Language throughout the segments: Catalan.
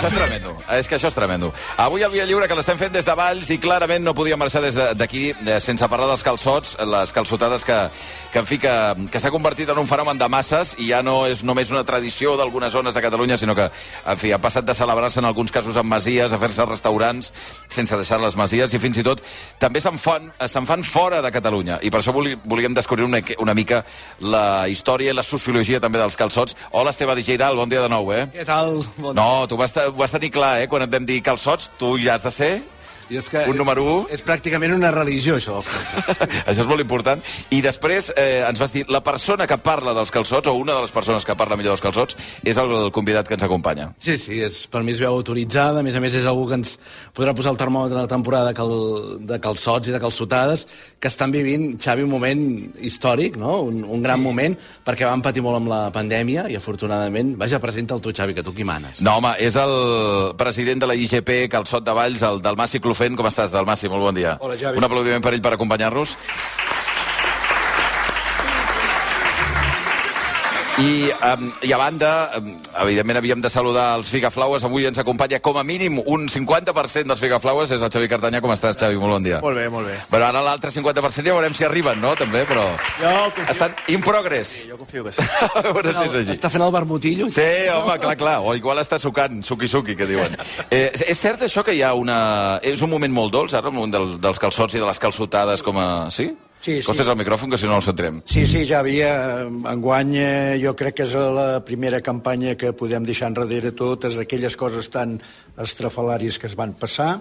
això és tremendo. És que això és tremendo. Avui el Via Lliure, que l'estem fent des de Valls, i clarament no podia marxar des de- d'aquí de, sense parlar dels calçots, les calçotades que, que en fi, que, que s'ha convertit en un fenomen de masses i ja no és només una tradició d'algunes zones de Catalunya, sinó que, en fi, ha passat de celebrar-se en alguns casos en masies, a fer-se restaurants sense deixar les masies, i fins i tot també se'n fan, se'n fan fora de Catalunya. I per això voli, volíem descobrir una, una mica la història i la sociologia també dels calçots. Hola, Esteve Digeiral, bon dia de nou, eh? Què tal? Bon No, tu vas, vas tenir clar, eh? Quan et vam dir calçots, tu ja has de ser... I és que un número u. És pràcticament una religió, això dels calçots. Això és molt important. I després eh, ens vas dir, la persona que parla dels calçots, o una de les persones que parla millor dels calçots, és el, el convidat que ens acompanya. Sí, sí, és, per mi és veu autoritzada. A més a més, és algú que ens podrà posar el termòmetre de la temporada de, cal, de calçots i de calçotades, que estan vivint, Xavi, un moment històric, no? un, un gran sí. moment, perquè van patir molt amb la pandèmia i, afortunadament, vaja, presenta el tu, Xavi, que tu qui manes. No, home, és el president de la IGP Calçot de Valls, el Dalmasi Clofent. Com estàs, Dalmasi? Molt bon dia. Hola, Xavi. Un aplaudiment per ell per acompanyar-nos. I, um, I a banda, um, evidentment havíem de saludar els Figaflaues. Avui ens acompanya com a mínim un 50% dels Figaflaues. És el Xavi Cartanyà. Com estàs, Xavi? Molt bon dia. Molt bé, molt bé. Però ara l'altre 50% ja veurem si arriben, no? També, però... Jo confio... Estan in progress. Jo confio que sí. a veure si és així. Està fent el vermutillo? Sí, home, clar, clar. O igual està sucant, suqui-suqui, que diuen. Eh, és cert això que hi ha una... És un moment molt dolç, ara, moment del, dels calçots i de les calçotades com a... Sí? Sí, sí. Costes el micròfon, que si no el centrem. Sí, sí, ja havia. Enguany eh, jo crec que és la primera campanya que podem deixar enrere totes aquelles coses tan estrafalàries que es van passar.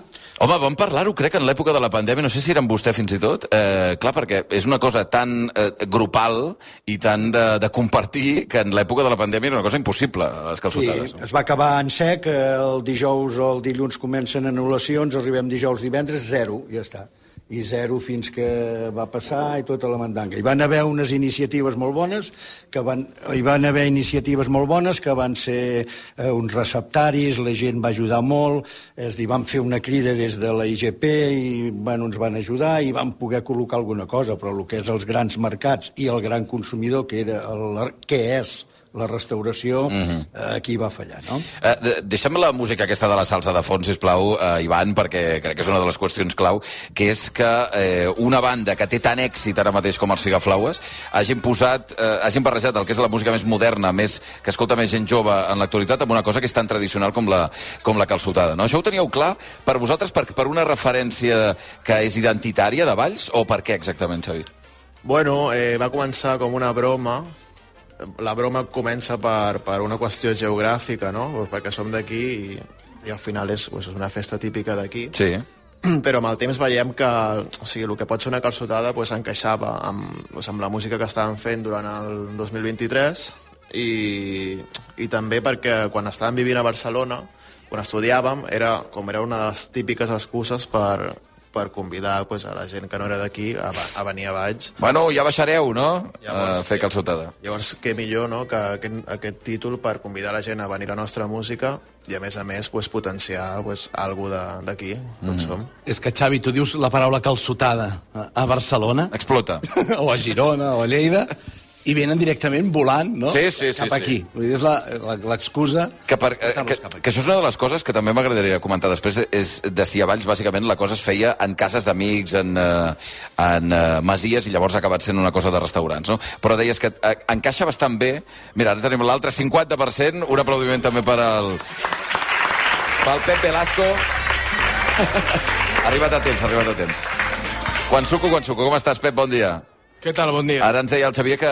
Home, vam parlar-ho, crec, en l'època de la pandèmia, no sé si era amb vostè fins i tot, eh, clar, perquè és una cosa tan eh, grupal i tan de, de compartir que en l'època de la pandèmia era una cosa impossible, les Sí, calçotades. es va acabar en sec, eh, el dijous o el dilluns comencen anul·lacions, arribem dijous, divendres, zero, ja està. I zero fins que va passar i tota la mandanga. Hi van haver unes iniciatives molt bones, que van, hi van haver iniciatives molt bones que van ser eh, uns receptaris, la gent va ajudar molt, és dir, van fer una crida des de la IGP i bueno, ens van ajudar i van poder col·locar alguna cosa, però el que és els grans mercats i el gran consumidor, que era el, què és la restauració, mm -hmm. aquí va fallar, no? Eh, de- deixa'm la música aquesta de la salsa de fons, sisplau, eh, Ivan, perquè crec que és una de les qüestions clau, que és que eh, una banda que té tant èxit ara mateix com els Figaflaues hagin posat, eh, hagin barrejat el que és la música més moderna, més que escolta més gent jove en l'actualitat, amb una cosa que és tan tradicional com la, com la calçotada. No? Això ho teníeu clar per vosaltres, per, per una referència que és identitària de Valls, o per què exactament, Xavi? Bueno, eh, va començar com una broma. La broma comença per, per una qüestió geogràfica, no? Pues perquè som d'aquí i, i al final és, pues, és una festa típica d'aquí. Sí. Però amb el temps veiem que o sigui, el que pot ser una calçotada pues, encaixava amb, pues, amb la música que estàvem fent durant el 2023 i, i també perquè quan estàvem vivint a Barcelona, quan estudiàvem, era, com era una de les típiques excuses per, per convidar pues, a la gent que no era d'aquí a, a venir a Valls. Bueno, ja baixareu, no? Llavors, a fer calçotada. Llavors, què millor no, que aquest, aquest títol per convidar la gent a venir a la nostra música i, a més a més, pues, potenciar pues, algú de- d'aquí, d'on mm. som. És que, Xavi, tu dius la paraula calçotada a a Barcelona, Explota. o a Girona, o a Lleida, i venen directament volant, no? Sí, sí, sí, Cap sí. aquí. Vull dir, és la- la- l'excusa... Que, per, eh, que, aquí. que això és una de les coses que també m'agradaria comentar després, és de si a Valls, bàsicament, la cosa es feia en cases d'amics, en, eh, en eh, masies, i llavors ha acabat sent una cosa de restaurants, no? Però deies que eh, encaixa bastant bé. Mira, ara tenim l'altre 50%, un aplaudiment també per al... pel Pep Velasco. arriba't a temps, arriba't a temps. Quan suco, quan suco. Com estàs, Pep? Bon dia. Què tal? Bon dia. Ara ens deia el Xavier que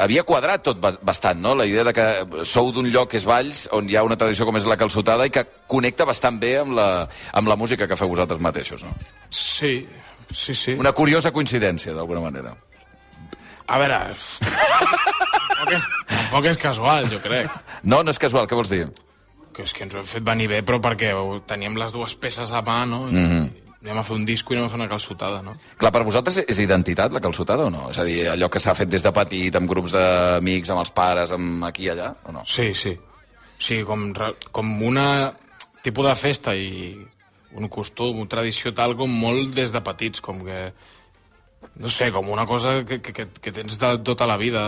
havia quadrat tot ba- bastant, no? La idea de que sou d'un lloc que és Valls, on hi ha una tradició com és la calçotada i que connecta bastant bé amb la, amb la música que feu vosaltres mateixos, no? Sí, sí, sí. Una curiosa coincidència, d'alguna manera. A veure... tampoc, és, tampoc és casual, jo crec. No, no és casual, què vols dir? Que és que ens ho hem fet venir bé, però perquè teníem les dues peces a mà, no? I Mhm. Anem a fer un disco i anem a fer una calçotada, no? Clar, per vosaltres és identitat, la calçotada, o no? És a dir, allò que s'ha fet des de petit, amb grups d'amics, amb els pares, amb aquí i allà, o no? Sí, sí. Sí, com, com una tipus de festa i un costum, una tradició tal com molt des de petits, com que... No sé, com una cosa que, que, que tens de tota la vida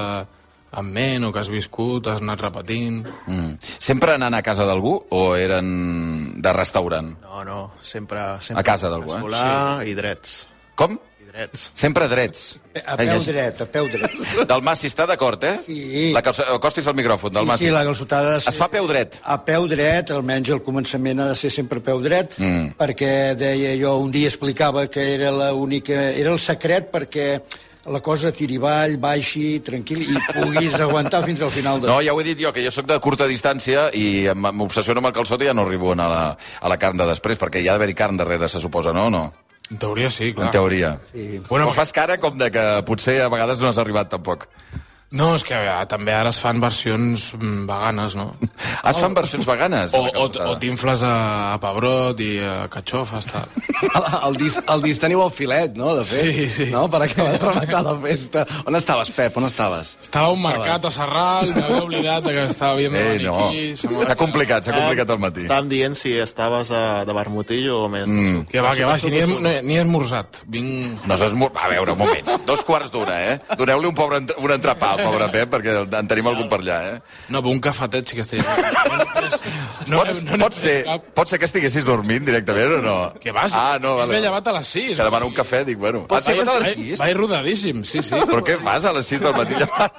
en ment o que has viscut, has anat repetint... Mm. Sempre anant a casa d'algú o eren de restaurant? No, no, sempre... sempre A casa d'algú, eh? Solar i drets. Com? I drets. Sempre drets. A Ai, peu llegeix. dret, a peu dret. Del Mas, si està d'acord, eh? Sí. La calça... Acostis al micròfon, del Sí, Mas. sí, la calçotada... Es fa a peu dret. A peu dret, almenys al començament ha de ser sempre a peu dret, Mm. perquè deia jo, un dia explicava que era l'única... Era el secret perquè la cosa tiri avall, baixi, tranquil, i puguis aguantar fins al final. De... No, ja ho he dit jo, que jo sóc de curta distància i em- m'obsessiono amb el calçot i ja no arribo a anar a la, a la carn de després, perquè hi ha d'haver-hi carn darrere, se suposa, no? no? En teoria sí, clar. En teoria. Sí. Bueno, Però fas cara com de que potser a vegades no has arribat tampoc. No, és que eh, també ara es fan versions mm, veganes, no? Es fan versions veganes? de O, o, o t'infles a, a pebrot i a catxofes, tal. El, el, disc, el disc teniu al filet, no? De fet. Sí, sí. No? Per acabar de rematar la festa. On estaves, Pep? On estaves? Estava a un mercat a Serral, m'havia oblidat de que estava veient Eh, el no. S'ha complicat, s'ha complicat al matí. Estàvem dient si estaves a, de vermutillo o més. Mm. Que va, que va, si ni he, esmorzat. Vinc... No s'ha esmor... A veure, un moment. Dos quarts d'una, eh? Doneu-li un, pobre un entrepà pobre Pep, perquè en tenim algun per allà, eh? No, però un cafetet sí que estaria... No, pots, pot, ser, pot ser que estiguessis dormint directament o no? Que vas? Ah, no, vale. M'he llevat a les 6. Que demana un cafè, dic, bueno. Ah, sí, vas a les 6? Vaig rodadíssim, sí, sí. Però què fas a les 6 del matí llevant?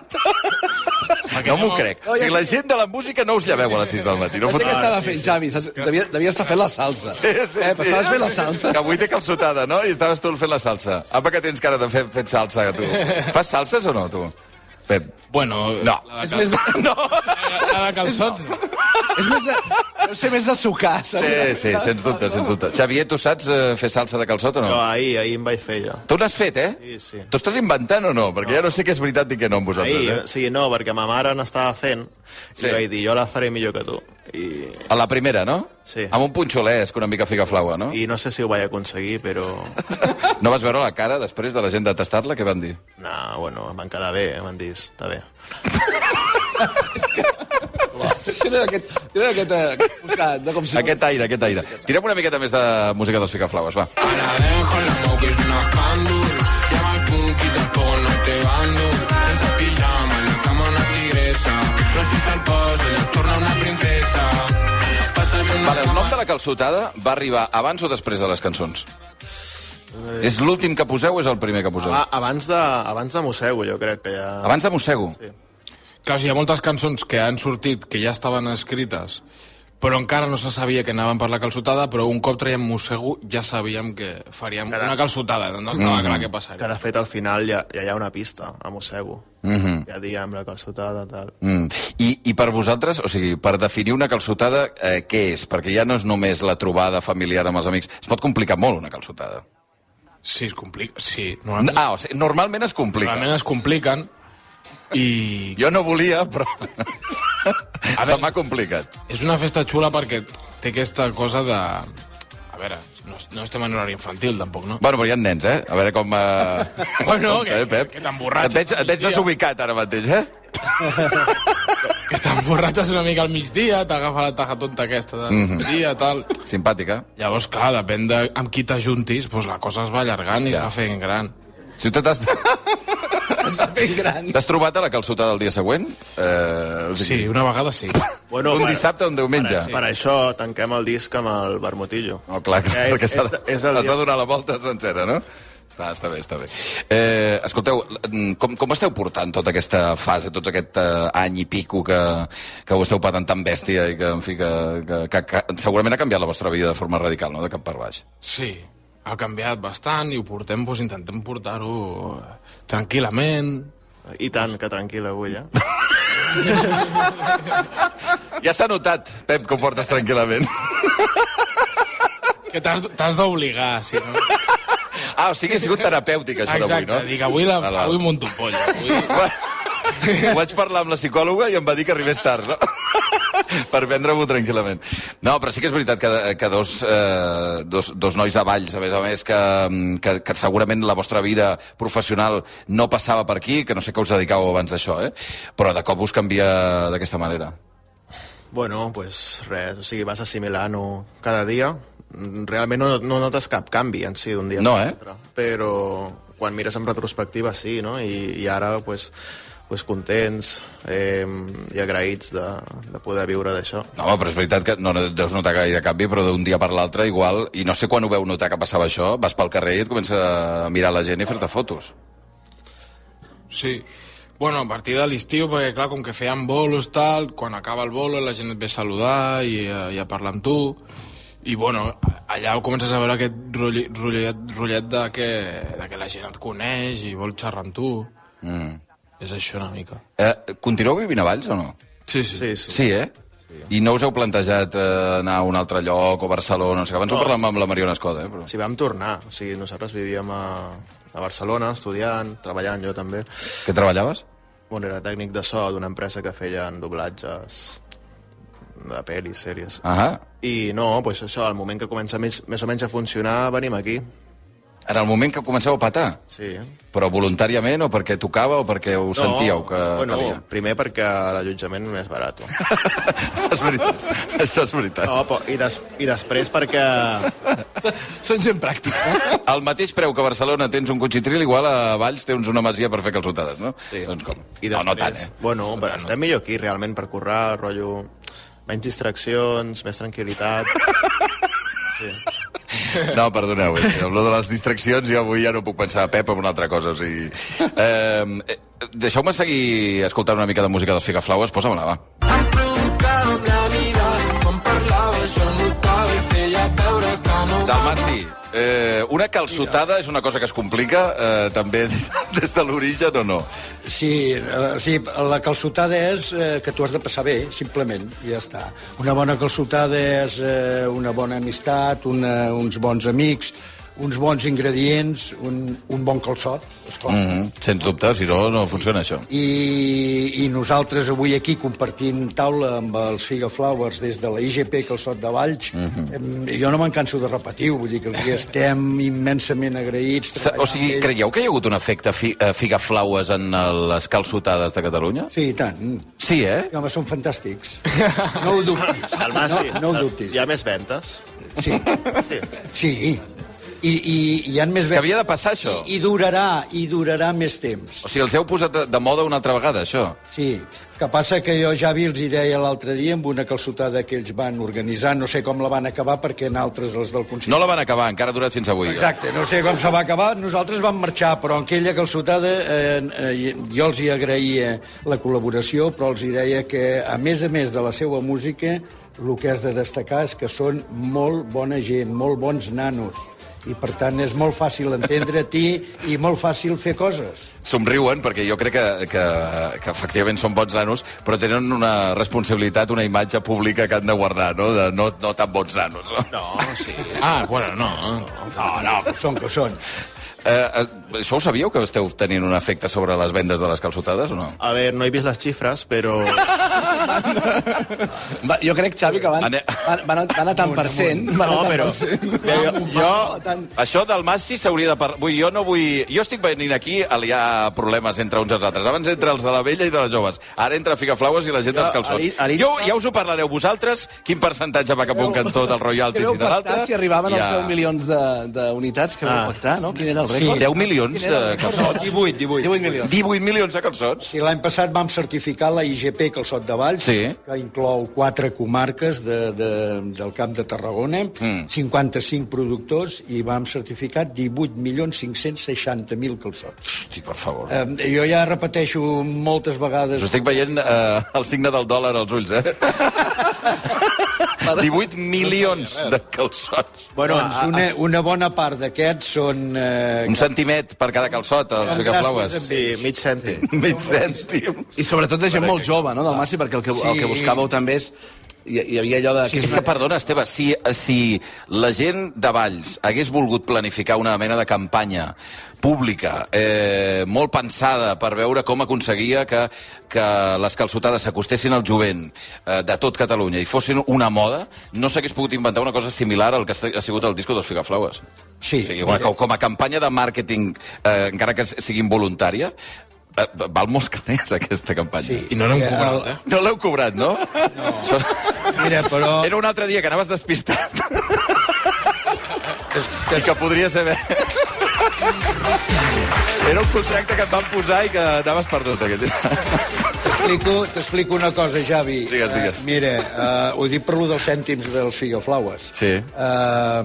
No m'ho crec. O sigui, la gent de la música no us lleveu a les 6 del matí. No No sé fot... què estava fent, Xavi. Devia, devia estar fent la salsa. Sí, sí, Pep, sí. estaves fent la salsa? Que avui té calçotada, no? I estaves tu fent la salsa. Apa, que tens cara de fer fet salsa, tu. Fas salses o no, tu? Pep. Bueno, No. la És més de... No! cal... la de calçot, no. És més de... Deu ser més de sucar, saps? Sí, sí, sens dubte, sens dubte. Xavier, tu saps eh, fer salsa de calçot o no? Jo ahir, ahir em vaig fer ja. Tu n'has fet, eh? Sí, sí. Tu estàs inventant o no? Perquè ja no sé què és veritat i què no amb vosaltres, Ahir, eh? sí, no, perquè ma mare n'estava fent Sí. i vaig dir, jo la faré millor que tu. I, A la primera, no? Sí. Amb un punxolesc, una mica figaflaua, no? I no sé si ho vaig aconseguir, però... No vas veure la cara després de la gent de tastar-la? Què van dir? No, bueno, em van quedar bé, em van dir, està bé. Tenen aquest, tenen aquest, de com si... Aquest aire, aquest aire. Tirem una miqueta més de música dels figaflaues, va. La una no te la cama una princesa. Vale, el nom de la calçotada va arribar abans o després de les cançons? És l'últim que poseu o és el primer que poseu? Ah, abans de, abans de Mossego, jo crec que ja... Abans de Mossego? Sí. Clar, o sigui, hi ha moltes cançons que han sortit, que ja estaven escrites, però encara no se sabia que anaven per la calçotada, però un cop traiem Mossego ja sabíem que faríem Caram. una calçotada, no estava clar què Que passaria. de fet al final ja, ja hi ha una pista a Mossego. Mm -hmm. Ja diem la calçotada, tal. Mm. I, I per vosaltres, o sigui, per definir una calçotada, eh, què és? Perquè ja no és només la trobada familiar amb els amics. Es pot complicar molt, una calçotada. Sí, es complica. Sí, normalment, Ah, o sigui, normalment es complica. normalment es compliquen i Jo no volia, però... A Se m'ha complicat. és una festa xula perquè té aquesta cosa de... A veure, no, no estem en horari infantil, tampoc, no? Bueno, però hi ha nens, eh? A veure com... Uh... Bueno, Compte, que- eh, Pep? que t'emborratxes Et veig, et veig desubicat ara mateix, eh? Que t'emborratxes una mica al migdia, t'agafa la taja tonta aquesta del Mhm. migdia, tal... Simpàtica. Llavors, clar, depèn de amb qui t'ajuntis, doncs la cosa es va allargant i Ja. es va fent gran. Si tu t'has... Ben gran. T'has trobat a la calçotada el dia següent? Eh, o Sí, una vegada sí. Bueno, un per- dissabte o un diumenge? Per, per això tanquem el disc amb el Vermutillo. Oh, clar, clar, és- perquè s'ha és- de, és el has de dia- donar la volta sencera, no? Ah, està bé, està bé. Eh, escolteu, mm, com, com esteu portant tota aquesta fase, tot aquest eh, any i pico que, que ho esteu patant tan bèstia i que, en fi, que, que, que, que segurament ha canviat la vostra vida de forma radical, no?, de cap per baix. Sí, ha canviat bastant i ho portem, doncs, intentem portar-ho tranquil·lament. I tant, que tranquil avui, eh? Ja s'ha notat, Pep, que ho portes tranquil·lament. Que t'has t'has d'obligar, si no... Ah, o sigui, ha sigut terapèutic, això d'avui, Exacte, no? dic, avui, la, val. avui monto un poll. Avui... Ho vaig parlar amb la psicòloga i em va dir que arribés tard, no? per prendre-m'ho tranquil·lament. No, però sí que és veritat que, que dos, eh, dos, dos nois de Valls, a més a més, que, que, que segurament la vostra vida professional no passava per aquí, que no sé què us dedicàveu abans d'això, eh? però de cop us canvia d'aquesta manera. Bueno, pues res, o sigui, vas assimilant-ho cada dia. Realment no, no notes cap canvi en si d'un dia No, per eh? l'altre. Però quan mires en retrospectiva sí, no? I, i ara pues, pues contents eh, i agraïts de, de poder viure d'això. No, home, però és veritat que no deus notar gaire canvi, però d'un dia per l'altre igual, i no sé quan ho veu notar que passava això, vas pel carrer i et comença a mirar la gent i a fer-te fotos. Sí. Bueno, a partir de l'estiu, perquè clar, com que feien bolos, tal, quan acaba el bolo la gent et ve a saludar i, a- i a parlar amb tu. I bueno, allà comences a veure aquest rotllet, rotllet, rotllet de, que, de que la gent et coneix i vol xerrar amb tu. Mm. És això una mica. Eh, continueu vivint a Valls o no? Sí, sí. Sí, sí. Sí, eh? I no us heu plantejat eh, anar a un altre lloc o Barcelona? No sé, abans ho No. parlàvem amb la Mariona Escoda, eh? Però... Si vam tornar, o sigui, nosaltres vivíem a, a Barcelona, estudiant, treballant, jo també. Què treballaves? Bueno, era tècnic de so d'una empresa que feien doblatges de pel·lis, sèries. Ahà. I no, doncs això, al moment que comença més, més o menys a funcionar, venim aquí. En el moment que comenceu a patar? Sí. Però voluntàriament o perquè tocava o perquè ho sentíeu que bueno, calia? primer perquè l'allotjament és barat. Això és veritat. Això és veritat. No, però, i, des, I després perquè... Són gent pràctica. Al mateix preu que a Barcelona tens un cotxitril, igual a Valls tens una masia per fer calçotades, no? Sí. Doncs com? I no, després, no tant, eh? Bueno, però estem millor aquí, realment, per currar, rotllo... Menys distraccions, més tranquil·litat... Sí. No, perdoneu, eh? amb lo de les distraccions jo avui ja no puc pensar a Pep en una altra cosa. O sigui... eh, Deixeu-me seguir escoltant una mica de música dels Figaflaues, posa-me-la, va. Em provocava amb la mirada, quan parlaves jo notava i feia veure que no Dalmaci, eh, una calçotada és una cosa que es complica eh, també des, des de l'origen o no? Sí, eh, sí, la calçotada és eh, que tu has de passar bé, simplement, i ja està. Una bona calçotada és eh, una bona amistat, una, uns bons amics, uns bons ingredients, un, un bon calçot, esclar. Mm -hmm. Sens dubte, si no, no funciona això. I, I nosaltres avui aquí compartint taula amb els Figaflowers des de la IGP Calçot de Valls, em, jo no me'n canso de repetir-ho, vull dir que aquí estem immensament agraïts. O sigui, creieu que hi ha hagut un efecte fi, eh, Figaflaues en les calçotades de Catalunya? Sí, i tant. Sí, eh? Home, són fantàstics. No ho dubtis. El Masi, no, no ho dubtis. Hi ha més ventes? Sí, Sí. sí. I, i, i hi ha més... que havia de passar, això. I, I durarà, i durarà més temps. O sigui, els heu posat de, de moda una altra vegada, això? Sí, que passa que jo ja vi els hi deia l'altre dia amb una calçotada que ells van organitzar, no sé com la van acabar perquè en altres, els del Consell... No la van acabar, encara ha durat fins avui. Exacte, no sé com se va acabar, nosaltres vam marxar, però en aquella calçotada eh, eh, jo els hi agraïa la col·laboració, però els hi deia que, a més a més de la seva música, el que has de destacar és que són molt bona gent, molt bons nanos, i per tant és molt fàcil entendre a ti i molt fàcil fer coses. Somriuen, perquè jo crec que, que, que efectivament són bons nanos, però tenen una responsabilitat, una imatge pública que han de guardar, no? De no, no tan bons nanos. No? No, sí. Ah, bueno, no. No, no, que són que són. Eh, eh, això ho sabíeu, que esteu tenint un efecte sobre les vendes de les calçotades, o no? A veure, no he vist les xifres, però... Va, jo crec, Xavi, que van, Ane- van, van, a- van a tant per cent. Van No, tant però... per cent. Jo, jo, Tant... Això del Massi s'hauria de parlar... Vull, jo no vull... Jo estic venint aquí a liar problemes entre uns i els altres. Abans entre els de la vella i de les joves. Ara entre Figaflaues i la gent Jo, dels calçots. a l'I- a l'I- Jo ja us ho parlareu vosaltres, quin percentatge va cap a un cantó del royalties Vau i de l'altre. pactar si arribaven Ja. als 10 milions de- d'unitats que vau Ah. pactar, no? Quin era el Sí, rècord? 10 milions de calçots. 18, 18. 18 milions. 18 milions de calçots. Sí, l'any passat vam certificar la IGP Calçot de Valls, Sí. que inclou quatre comarques de, de, del Camp de Tarragona, Mm. 55 productors, i vam certificar 18.560.000 calçots. Hosti, per favor. Eh, jo ja repeteixo moltes vegades... Us estic veient eh, el signe del dòlar als ulls, eh? 18 milions de calçots. Bueno, doncs a- una, una bona part d'aquests són... Eh, Un centimet per cada calçot, els grassos sí, mig cèntim. Mig cèntim. I sobretot de gent molt jove, no, del Massi, perquè el que, el que buscàveu també és... Hi, hi havia allò de... Sí, és que, perdona, Esteve, si, si la gent de Valls hagués volgut planificar una mena de campanya pública, eh, molt pensada per veure com aconseguia que, que les calçotades s'acostessin al jovent eh, de tot Catalunya i fossin una moda, no s'hagués pogut inventar una cosa similar al que ha sigut el disco dels Figaflaues. Sí. O sigui, com, com a campanya de màrqueting, eh, encara que sigui involuntària, val molts calés, aquesta campanya. Sí. I no n'hem Eh, cobrat, eh? No l'heu cobrat, no? no. Mira, però... Era un altre dia que anaves despistat. I que podria ser... Era un contracte que et van posar i que anaves perdut, aquest. T'explico t'explico una cosa, Javi. Digues, digues. Uh, mira, uh, ho dic per lo dels cèntims dels Figaflaues. Sí. Uh,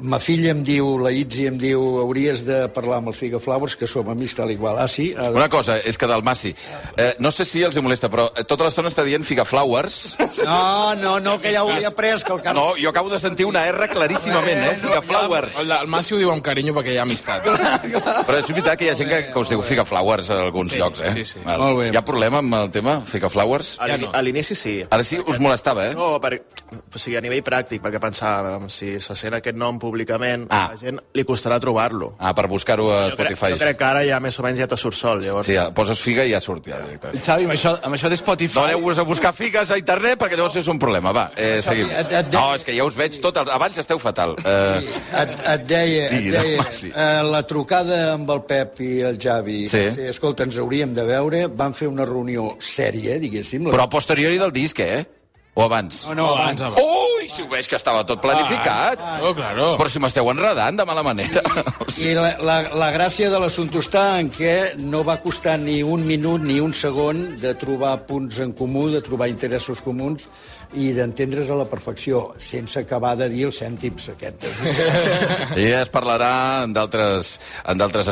ma filla em diu, la Itzi em diu, hauries de parlar amb els Figaflowers, que som amics tal igual. Ah, sí? Uh, Una cosa, és que del Massi, eh, no sé si els hi molesta, però eh, tota l'estona està dient Figaflowers. no, no, no, que ja ho havia pres, que el cap... No, jo acabo de sentir una R claríssimament, eh? Figaflowers. El, el Massi ho diu amb carinyo perquè hi ha amistat. Però és veritat que hi ha gent que, que us diu Figaflowers en alguns Sí, llocs, eh? sí, sí. Val. Molt bé. Hi ha problema amb el tema Figaflowers? A l'ini- a l'inici sí. Ara sí us molestava, eh? No, per, o sigui, a nivell pràctic, perquè pensàvem, si se sent aquest nom públicament, Ah. ah. la gent li costarà trobar-lo. Ah, per buscar-ho a Jo crec, Spotify. jo crec que ara ja més o menys ja te surt sol, llavors... Sí, ja, poses figa i ja surt, ja, directament. Xavi, amb això, amb això de Spotify... No aneu-vos a buscar figues a internet perquè llavors és un problema. Va, eh, seguim. Et- et- No, és que ja us veig tot... El... Abans esteu fatal. Eh, Et, et deia, et deia sí. eh, la trucada amb el Pep i el Javi, Sí. sí, escolta, ens hauríem de veure, van fer una reunió sèria, diguéssim. però a posteriori del disc, eh? O abans? No, no, abans, abans. abans. Ui, si ho veig que estava tot planificat. Oh, claro. Però si m'esteu enredant de mala manera. O sigui, I la, la, la gràcia de l'assumpte està en què no va costar ni un minut ni un segon de trobar punts en comú, de trobar interessos comuns i d'entendre's a la perfecció, sense acabar de dir els cèntims aquest. I es parlarà en d'altres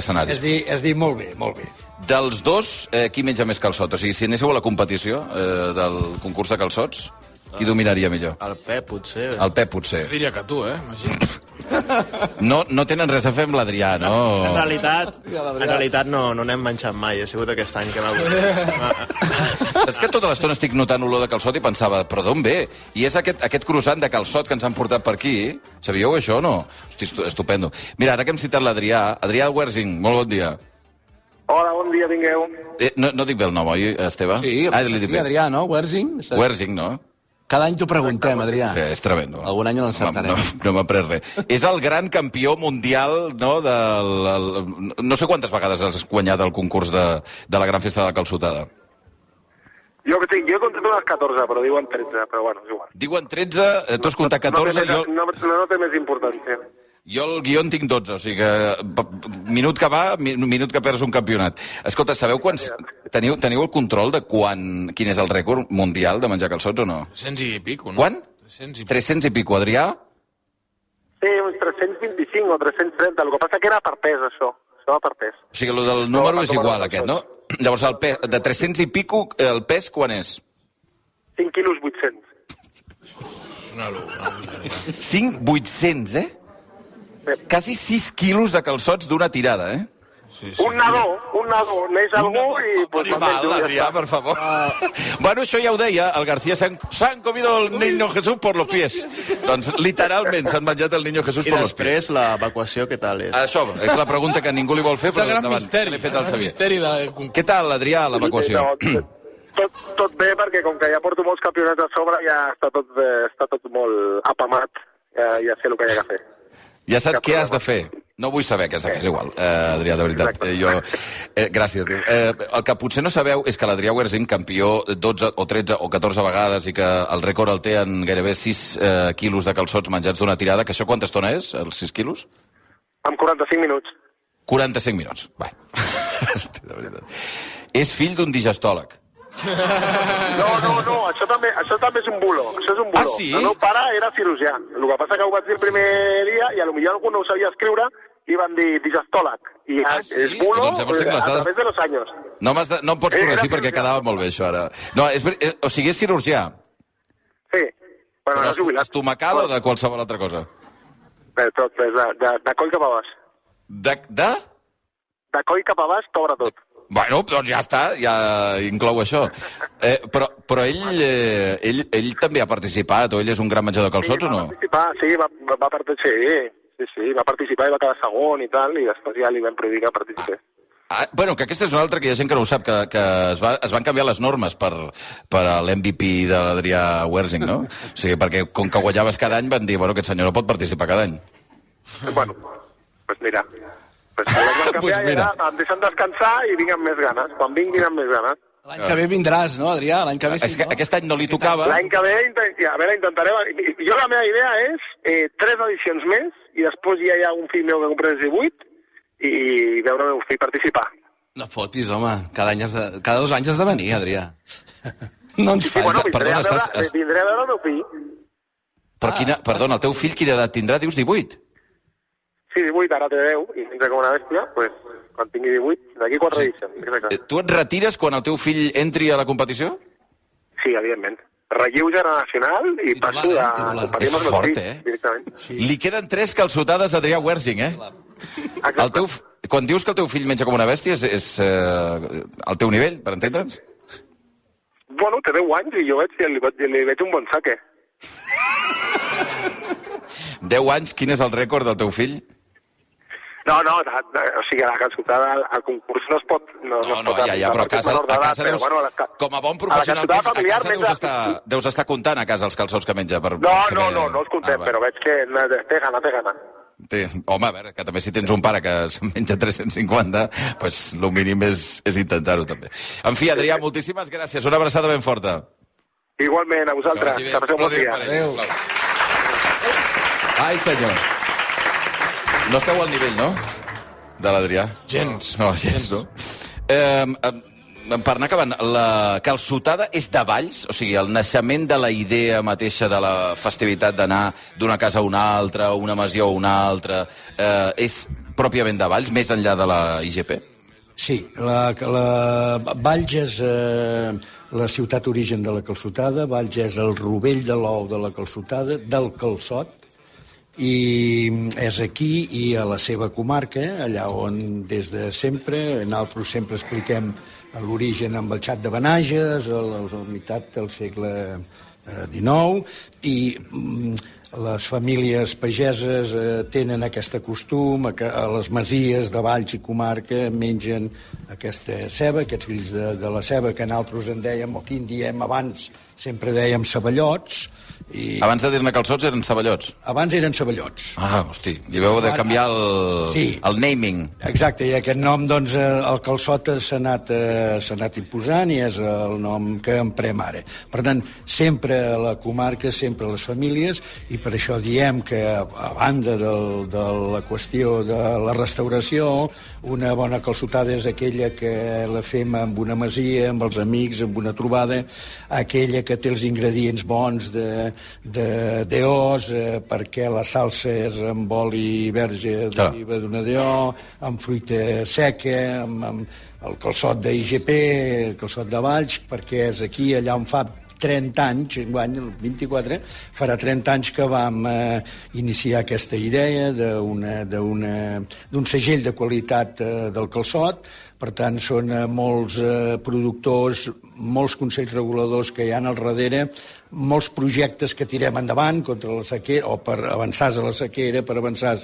escenaris. és, dir, és dir, molt bé, molt bé. Dels dos, eh, qui menja més calçot? O sigui, si anéssiu a la competició eh, del concurs de calçots, qui dominaria millor? El Pep, potser. El Pep, potser. Diria que tu, eh? Imagina't. No, no tenen res a fer amb l'Adrià, no? En realitat, en realitat no, no n'hem menjat mai. Ha sigut aquest any que m'ha És que tota l'estona estic notant olor de calçot i pensava, però d'on ve? I és aquest, aquest croissant de calçot que ens han portat per aquí. Sabíeu això o no? Hosti, estu- estupendo. Mira, ara que hem citat l'Adrià, Adrià Wersing, molt bon dia. Hola, bon dia, vingueu. Eh, no, no dic bé el nom, oi, Esteve? Sí, ah, sí. Adrià, no? Wersing? Wersing, no? Cada any t'ho preguntem, Adrià. Sí, és tremendo. Algun any no l'encertarem. No, no m'ha pres res. És el gran campió mundial, no?, del... El, no sé quantes vegades has guanyat el concurs de, de la gran festa de la calçotada. Jo, que tinc, jo he comptat unes 14, però diuen 13, però bueno, és igual. Diuen 13, eh, tu has comptat 14, no, té jo, més, no, no, no té més importància. Jo el guió en tinc 12, o sigui que minut que va, mi- minut que perds un campionat. Escolta, sabeu quants... Teniu, teniu el control de quan, quin és el rècord mundial de menjar calçots o no? 300 i pico, no? Quan? 300 i pico. 300 i pico, Adrià? Sí, uns 325 o 330, el que passa que era per pes, això. Això per pes. O sigui, el del número No, és igual, no, aquest, no. Llavors, el pes, de 300 i pico, el pes quan és? 5 quilos 800. És una lu- una bogeria. 5, 800, eh? Quasi 6 quilos de calçots d'una tirada, eh? Sí, sí. Un nadó, un nadó, neix algú i... Pues, Animal, ja Adrià, per favor. bueno, això ja ho deia, el García s'han comido el niño Jesús por los pies. doncs, literalment, s'han menjat el niño Jesús I por los pies. després l'evacuació, què tal és? Això és la pregunta que ningú li vol fer, però gran endavant. misteri. L'he fet al el gran Xavier. misteri de... Què tal, Adrià, l'evacuació? No, tot, tot bé, perquè com que ja porto molts campionats a sobre, ja està tot, eh, està tot molt apamat. Ja, ja sé el que hi ha que fer. Ja saps Cap què has de fer. No vull saber què has de fer, és igual, eh, Adrià, de veritat. Exacte. Eh, jo, eh, gràcies, Déu. Eh, el que potser no sabeu és que l'Adrià Wersing, campió 12 o 13 o 14 vegades i que el rècord el té en gairebé 6 eh, quilos de calçots menjats d'una tirada, que això quanta estona és, els 6 quilos? Amb 45 minuts. 45 minuts. Hosti, de veritat. És fill d'un digestòleg. No, no, no, això també, això també és un bulo. Això és un bulo. Ah, sí? El meu pare era cirurgià. El que passa que ho vaig dir el primer dia i a lo millor algú no ho sabia escriure i van dir digestòleg. I Ah, sí? és bulo Doncs eh, a través de los años. No, de, no em pots corregir era perquè quedava molt bé, això, ara. No, és, eh, o sigui, és cirurgià. Sí. Bueno, Però no jubilat. estomacal o de qualsevol altra cosa? De tot, de, de, de coll cap a baix. De, de? De coll cap a baix t'obre tot. Bueno, doncs ja està, ja inclou això. Eh, però però ell, eh, ell, ell també ha participat, o ell és un gran menjador de calçots sí, o no? Participar, sí, va, va, va participar, sí, sí, va participar i va quedar segon i tal, i després ja li vam prohibir que participés. Ah, bueno, que aquesta és una altra que hi ha gent que no ho sap, que, que es, va, es van canviar les normes per, per a l'MVP de l'Adrià Wersing, no? O sigui, perquè com que guanyaves cada any van dir, bueno, aquest senyor no pot participar cada any. Bueno, pues mira, pues si les van canviar Pues mira. ja em deixen descansar i vinc amb més ganes. Quan vinguin amb més ganes. L'any que ve vindràs, no, Adrià? L'any que ve sí, És que no? aquest any no li tocava... L'any que ve, a veure, intentaré... Jo la meva idea és eh, tres edicions més i després ja hi ha un fill meu que comprés 18 i veure el meu fill participar. No fotis, home. Cada, any has de... Cada dos anys has de venir, Adrià. No ens Sí, facis... bueno, de- vindré, perdona, a veure, estàs- es- vindré a veure el meu fill. Però quina... Perdona, el teu fill quina edat tindrà? Dius 18? Sí, 18, ara té 10, i vindré com una bèstia, pues, quan tingui 18, d'aquí 4 sí. Eh, Exacte. Tu et retires quan el teu fill entri a la competició? Sí, evidentment. Relleu generacional i Titular, passo eh? a Titular. competir És amb els meus fort, fills, eh? Directament. Sí. Li queden tres calçotades a Adrià Wersing, eh? Exacte. El teu, quan dius que el teu fill menja com una bèstia, és, és eh, al teu nivell, per entendre'ns? Bueno, té 10 anys i jo veig, li, veig- li veig un bon saque. 10 anys, quin és el rècord del teu fill? No, no, de, de, o sigui, la calçotada al, al concurs no es pot... No, No, es no, pot ja, ja, però a casa, a casa però, deus, bueno, a la- com a bon a professional a familiar casa deus menja- estar, deus estar comptant a casa els calçots que menja. Per, No, per no, saber- no, no els contem, Ah, però veig que no, té gana, té gana. Té, home, a veure, que també si tens un pare que se'n menja 350, pues, el mínim és, és intentar-ho també. En fi, Adrià, moltíssimes gràcies. Una abraçada ben forta. Igualment, a vosaltres. Que passeu bon dia. Sisplau. Ai, senyor. No esteu al nivell, no? De l'Adrià? Gens. No, gens, no? Eh, eh, per anar acabant, la calçotada és de Valls? O sigui, el naixement de la idea mateixa de la festivitat d'anar d'una casa a una altra, una masia a una altra, eh, és pròpiament de Valls, més enllà de la IGP? Sí, la, la, Valls és eh, la ciutat origen de la calçotada, Valls és el rovell de l'ou de la calçotada, del calçot, i és aquí i a la seva comarca, allà on des de sempre, nosaltres sempre expliquem l'origen amb el xat de Benages, la, meitat del segle eh, XIX, i mm, les famílies pageses eh, tenen aquest costum, que a les masies de Valls i comarca mengen aquesta ceba, aquests grills de, de la ceba que nosaltres en dèiem, o aquí en diem abans, sempre dèiem ceballots, i Abans de dir-ne calçots eren ceballots. abans eren ceballots. Ah, hosti, li veu de canviar el, Sí. el naming. Exacte, i aquest nom, doncs, eh, el calçot s'ha anat, eh, anat imposant i és el nom que emprem ara. Per tant, sempre a la comarca, sempre a les famílies, i per això diem que, a banda del, de la qüestió de la restauració, una bona calçotada és aquella que la fem amb una masia, amb els amics, amb una trobada, aquella que té els ingredients bons de, de d'eos, eh, perquè la salsa és amb oli verge d'oliva d'una DO, amb fruita seca, amb, amb el calçot d'IGP, el calçot de Valls, perquè és aquí, allà on fa 30 anys, enguany, el 24, farà 30 anys que vam eh, iniciar aquesta idea d'un segell de qualitat eh, del calçot, per tant, són eh, molts eh, productors, molts consells reguladors que hi ha al darrere, molts projectes que tirem endavant contra la sequera, o per avançar a la sequera, per avançar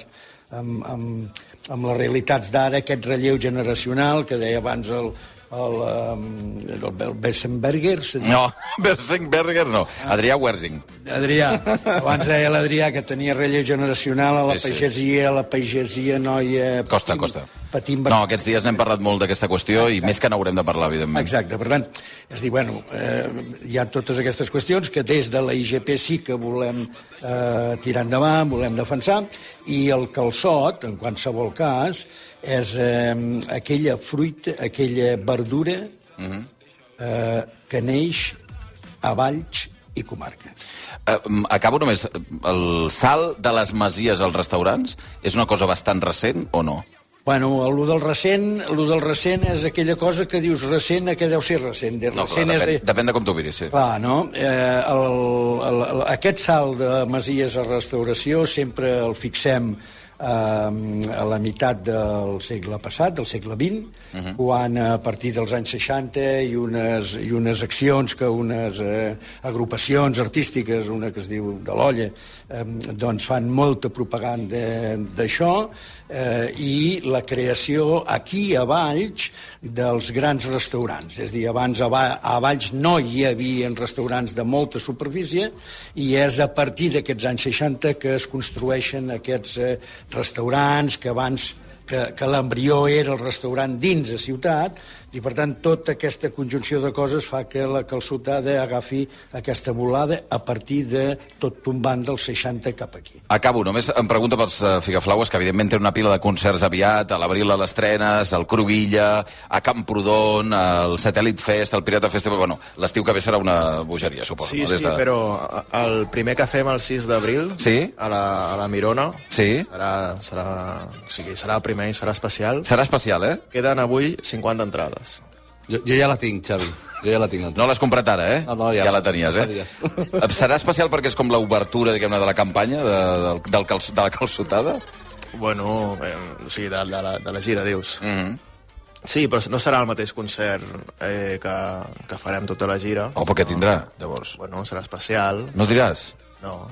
amb, amb, amb les realitats d'ara, aquest relleu generacional que deia abans el, el, um, el, el Bessenberger? No, Bersenberger no. Adrià Wersing. Adrià, abans deia l'Adrià que tenia relleu generacional a la Sí, sí. pagesia, a la pagesia noia... Costa, patint- costa. Patint No, aquests dies n'hem parlat molt d'aquesta qüestió i més que n'haurem de parlar, evidentment. Exacte, per tant, és dir, bueno, eh, hi ha totes aquestes qüestions que des de la IGP sí que volem eh, tirar endavant, volem defensar, i el calçot, en qualsevol cas, és eh, aquella fruita, aquella verdura eh, que neix a Valls i comarca. Eh, mm, acabo només. El salt de les masies als restaurants és una cosa bastant recent o no? Bueno, el del recent, el del recent és aquella cosa que dius recent, que deu ser recent. De No, clar, recent depèn, és... depèn de com t'ho miris, sí. Clar, no? Eh, el, el, el, aquest salt de Masies a restauració sempre el fixem a la meitat del segle passat, del segle XX, uh -huh. quan a partir dels anys 60 i unes, i unes accions que unes eh, agrupacions artístiques, una que es diu de l'Olla, eh, doncs fan molta propaganda d'això eh, i la creació aquí a Valls dels grans restaurants. És a dir, abans a, Va a Valls no hi havia restaurants de molta superfície i és a partir d'aquests anys 60 que es construeixen aquests eh, restaurants que abans que, que l'embrió era el restaurant dins de ciutat, I, per tant, tota aquesta conjunció de coses fa que la calçotada agafi aquesta volada a partir de tot tombant dels 60 cap aquí. Acabo, només em pregunto pels uh, Figaflaues, que evidentment té una pila de concerts aviat, a l'abril a les Trenes, al Cruïlla, a Camprodon, al Satellite Fest, al Pirata Festival... Bueno, l'estiu que ve serà una bogeria, suposo. Sí, no? sí, però el primer que fem el 6 d'abril Sí? a, la, a la Mirona Sí? serà, serà, o sigui, serà el primer i serà especial. Serà especial, eh? Queden avui 50 entrades. Jo, jo ja la tinc, Xavi. Jo ja la tinc. No l'has comprat ara, eh? No, no, ja- ja la tenies, eh? dies. Serà especial perquè és com l'obertura, diguem-ne, de la campanya, de, del, del calç, de la calçotada? Bueno, eh, o sigui, de, de, la, de la gira, dius. Mm -hmm. Sí, però no serà el mateix concert eh, que, que farem tota la gira. Oh, però què tindrà, llavors? Bueno, serà especial. No diràs? No.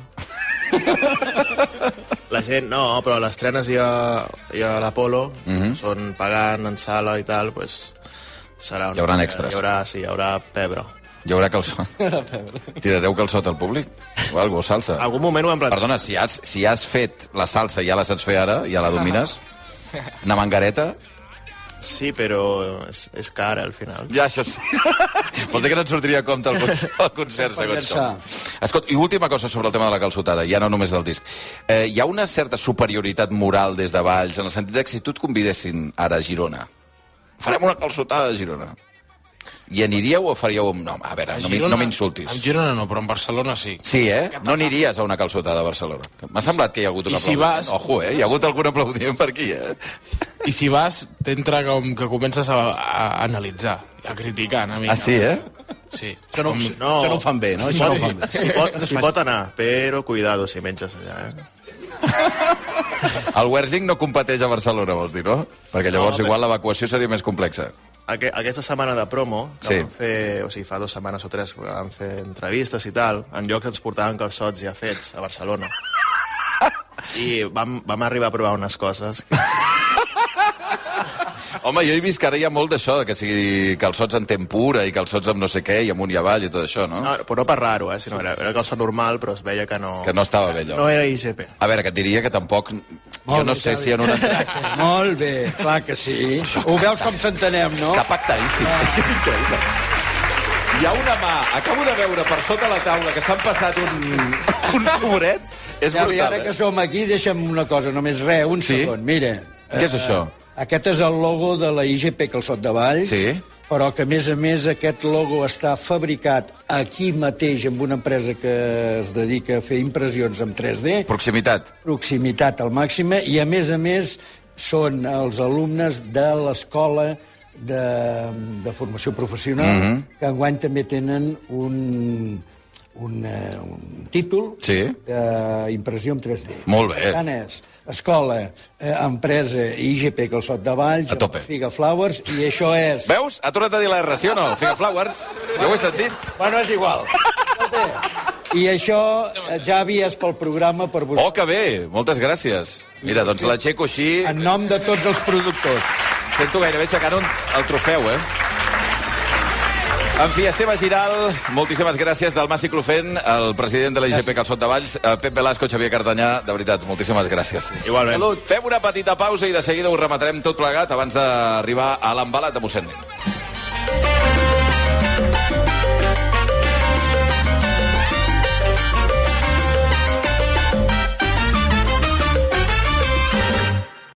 La gent, no, però les trenes i a, i a l'Apolo mm. -hmm. són pagant en sala i tal, pues, serà... Hi hauran extras. Hi haurà, sí, hi haurà pebre. Hi haurà calçot. Tirareu calçot al públic? O algo, salsa? Algun moment ho hem plantejat. Perdona, si has, si has fet la salsa i ja la saps fer ara, ja la domines, una mangareta... Sí, però és, és cara al final. Ja, això sí. Vols dir que no et sortiria a compte el, concert, el concert, segons com. Escolta, i última cosa sobre el tema de la calçotada, ja no només del disc. Eh, hi ha una certa superioritat moral des de Valls, en el sentit que si tu et convidessin ara a Girona, farem una calçotada a Girona, i aniríeu o faríeu... un- No, a veure, A Girona- no m'insultis. En Girona no, però en Barcelona sí. Sí, eh? No aniries a una calçotada a Barcelona. M'ha semblat que hi ha hagut un I si aplaudiment. vas- Ojo, eh? Hi ha hagut algun aplaudiment per aquí, eh? I si vas, t'entra com que comences a, a analitzar, a criticar una mica. Ah, sí, eh? Sí. Això no, Com- no. això no ho fan bé, no? Si Això no ho fan bé. si, pot, si pot anar, però cuidado si menges allà, eh? El Wersing no competeix a Barcelona, vols dir, no? Perquè llavors No, igual l'evacuació seria més complexa. Aqu aquesta setmana de promo, que Sí. vam fer, o sigui, fa dues setmanes o tres que vam fer entrevistes i tal, en llocs ens portaven calçots ja fets a Barcelona. I vam, vam arribar a provar unes coses. Home, jo he vist que ara hi ha molt d'això, de que sigui calçots en tempura i calçots amb no sé què i amunt i avall i tot això, no? No, però no per raro, eh? Sinó era, era calçot normal, però es veia que no... Que no estava bé, allò. No era IGP. A veure, que et diria que tampoc... jo no bé, sé Xavi. si en una... Molt bé, clar que sí. Ho veus com s'entenem, no? Està pactadíssim. És que és increïble. Hi ha una mà, acabo de veure per sota la taula que s'han passat un, un pobret. És Ja, i brutal, ara que eh? som aquí, deixa'm una cosa, només res, un Sí? segon. Mira. Què és això? Aquest és el logo de la IGP Calçot de Valls. Sí. Però que, a més a més, aquest logo està fabricat aquí mateix amb una empresa que es dedica a fer impressions en 3D. Proximitat. proximitat al màxim i a més a més són els alumnes de l'escola de, de formació professional mm -hmm. que enguany també tenen un, un, eh, un títol Sí. d'impressió en 3D. Molt bé. Per tant, és escola, eh, empresa IGP Calçot de Valls, A tope. Figa Flowers, i això és... Veus? Ha tornat a dir la R, sí o no? Figa Flowers. Jo ho he sentit. Bueno, és igual. I això, eh, Javi, és pel programa per vosaltres. Oh, que bé! Moltes gràcies. Mira, doncs l'aixeco així. En nom de tots els productors. Sento gairebé aixecant el trofeu, eh? En fi, Esteve Giral, moltíssimes gràcies del Mas Ciclofent, el president de la IGP Calçot de Valls, eh, Pep Velasco, Xavier Cardanyà, de veritat, moltíssimes gràcies. Igualment. Salut. Fem una petita pausa i de seguida ho rematarem tot plegat abans d'arribar a l'embalat de mossèn Nin.